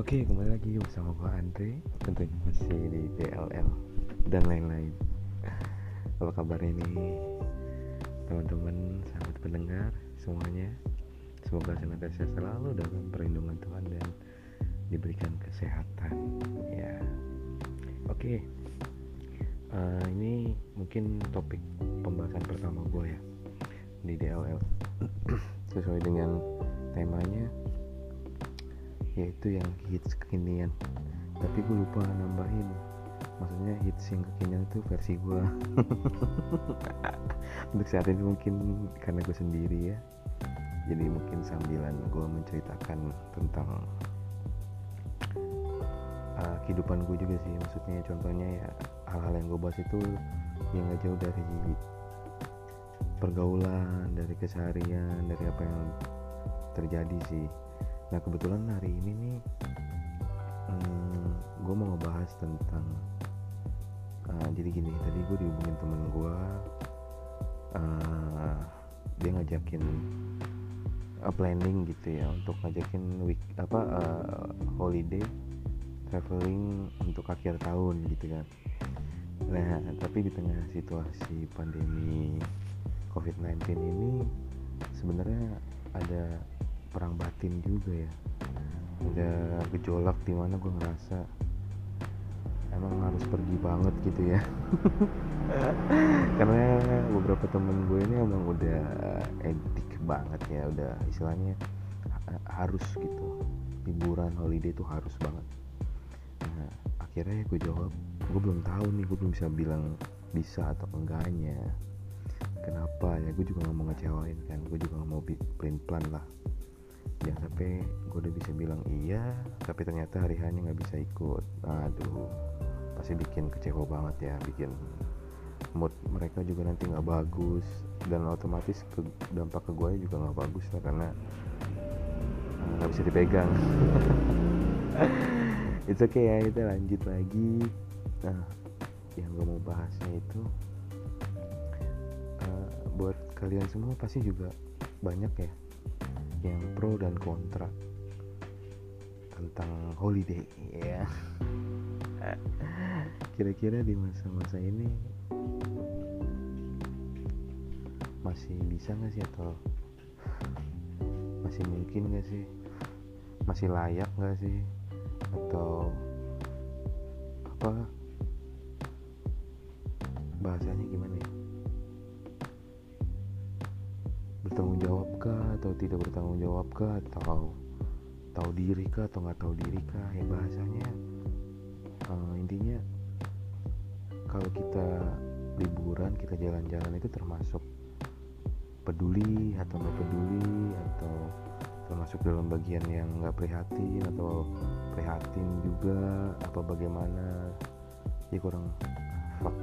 Oke, kembali lagi bersama gue Andre. Tentunya masih di DLL dan lain-lain. Apa kabar ini teman-teman, sahabat pendengar semuanya? Semoga senantiasa selalu dalam perlindungan Tuhan dan diberikan kesehatan Ya, Oke uh, Ini mungkin topik pembahasan pertama gue ya Di DLL Sesuai dengan temanya yaitu yang hits kekinian. Tapi gue lupa nambahin. Maksudnya hits yang kekinian itu versi gue untuk saat ini mungkin karena gue sendiri ya. Jadi mungkin sambilan gue menceritakan tentang uh, kehidupan gue juga sih. Maksudnya contohnya ya hal-hal yang gue bahas itu yang gak jauh dari pergaulan dari keseharian dari apa yang terjadi sih nah kebetulan hari ini nih hmm, gue mau ngebahas tentang uh, jadi gini tadi gue dihubungin temen gue uh, dia ngajakin uh, planning gitu ya untuk ngajakin week apa uh, holiday traveling untuk akhir tahun gitu kan. Nah tapi di tengah situasi pandemi covid-19 ini sebenarnya ada perang batin juga ya. Ada gejolak di mana gue ngerasa emang harus pergi banget gitu ya. Karena beberapa temen gue ini emang udah edik banget ya udah istilahnya harus gitu. Liburan holiday itu harus banget. Nah akhirnya gue jawab gue belum tahu nih gue belum bisa bilang bisa atau enggaknya. Kenapa ya? Gue juga nggak mau ngecewain kan gue juga nggak mau plan plan lah jangan sampai gue udah bisa bilang iya tapi ternyata hari hanya nggak bisa ikut. Aduh pasti bikin kecewa banget ya bikin mood mereka juga nanti nggak bagus. Dan otomatis ke, dampak ke gue juga nggak bagus lah karena eh, nggak bisa dipegang. It's okay ya kita lanjut lagi. Nah yang gue mau bahasnya itu uh, buat kalian semua pasti juga banyak ya yang pro dan kontra tentang holiday ya. Kira-kira di masa-masa ini masih bisa nggak sih atau masih mungkin nggak sih? Masih layak nggak sih? Atau apa? Bahasanya gimana ya bertanggung jawab kah atau tidak bertanggung jawab kah atau tahu diri kah atau nggak tahu diri kah ya bahasanya uh, intinya kalau kita liburan kita jalan-jalan itu termasuk peduli atau nggak peduli atau termasuk dalam bagian yang nggak prihatin atau prihatin juga apa bagaimana? Ya kurang fuck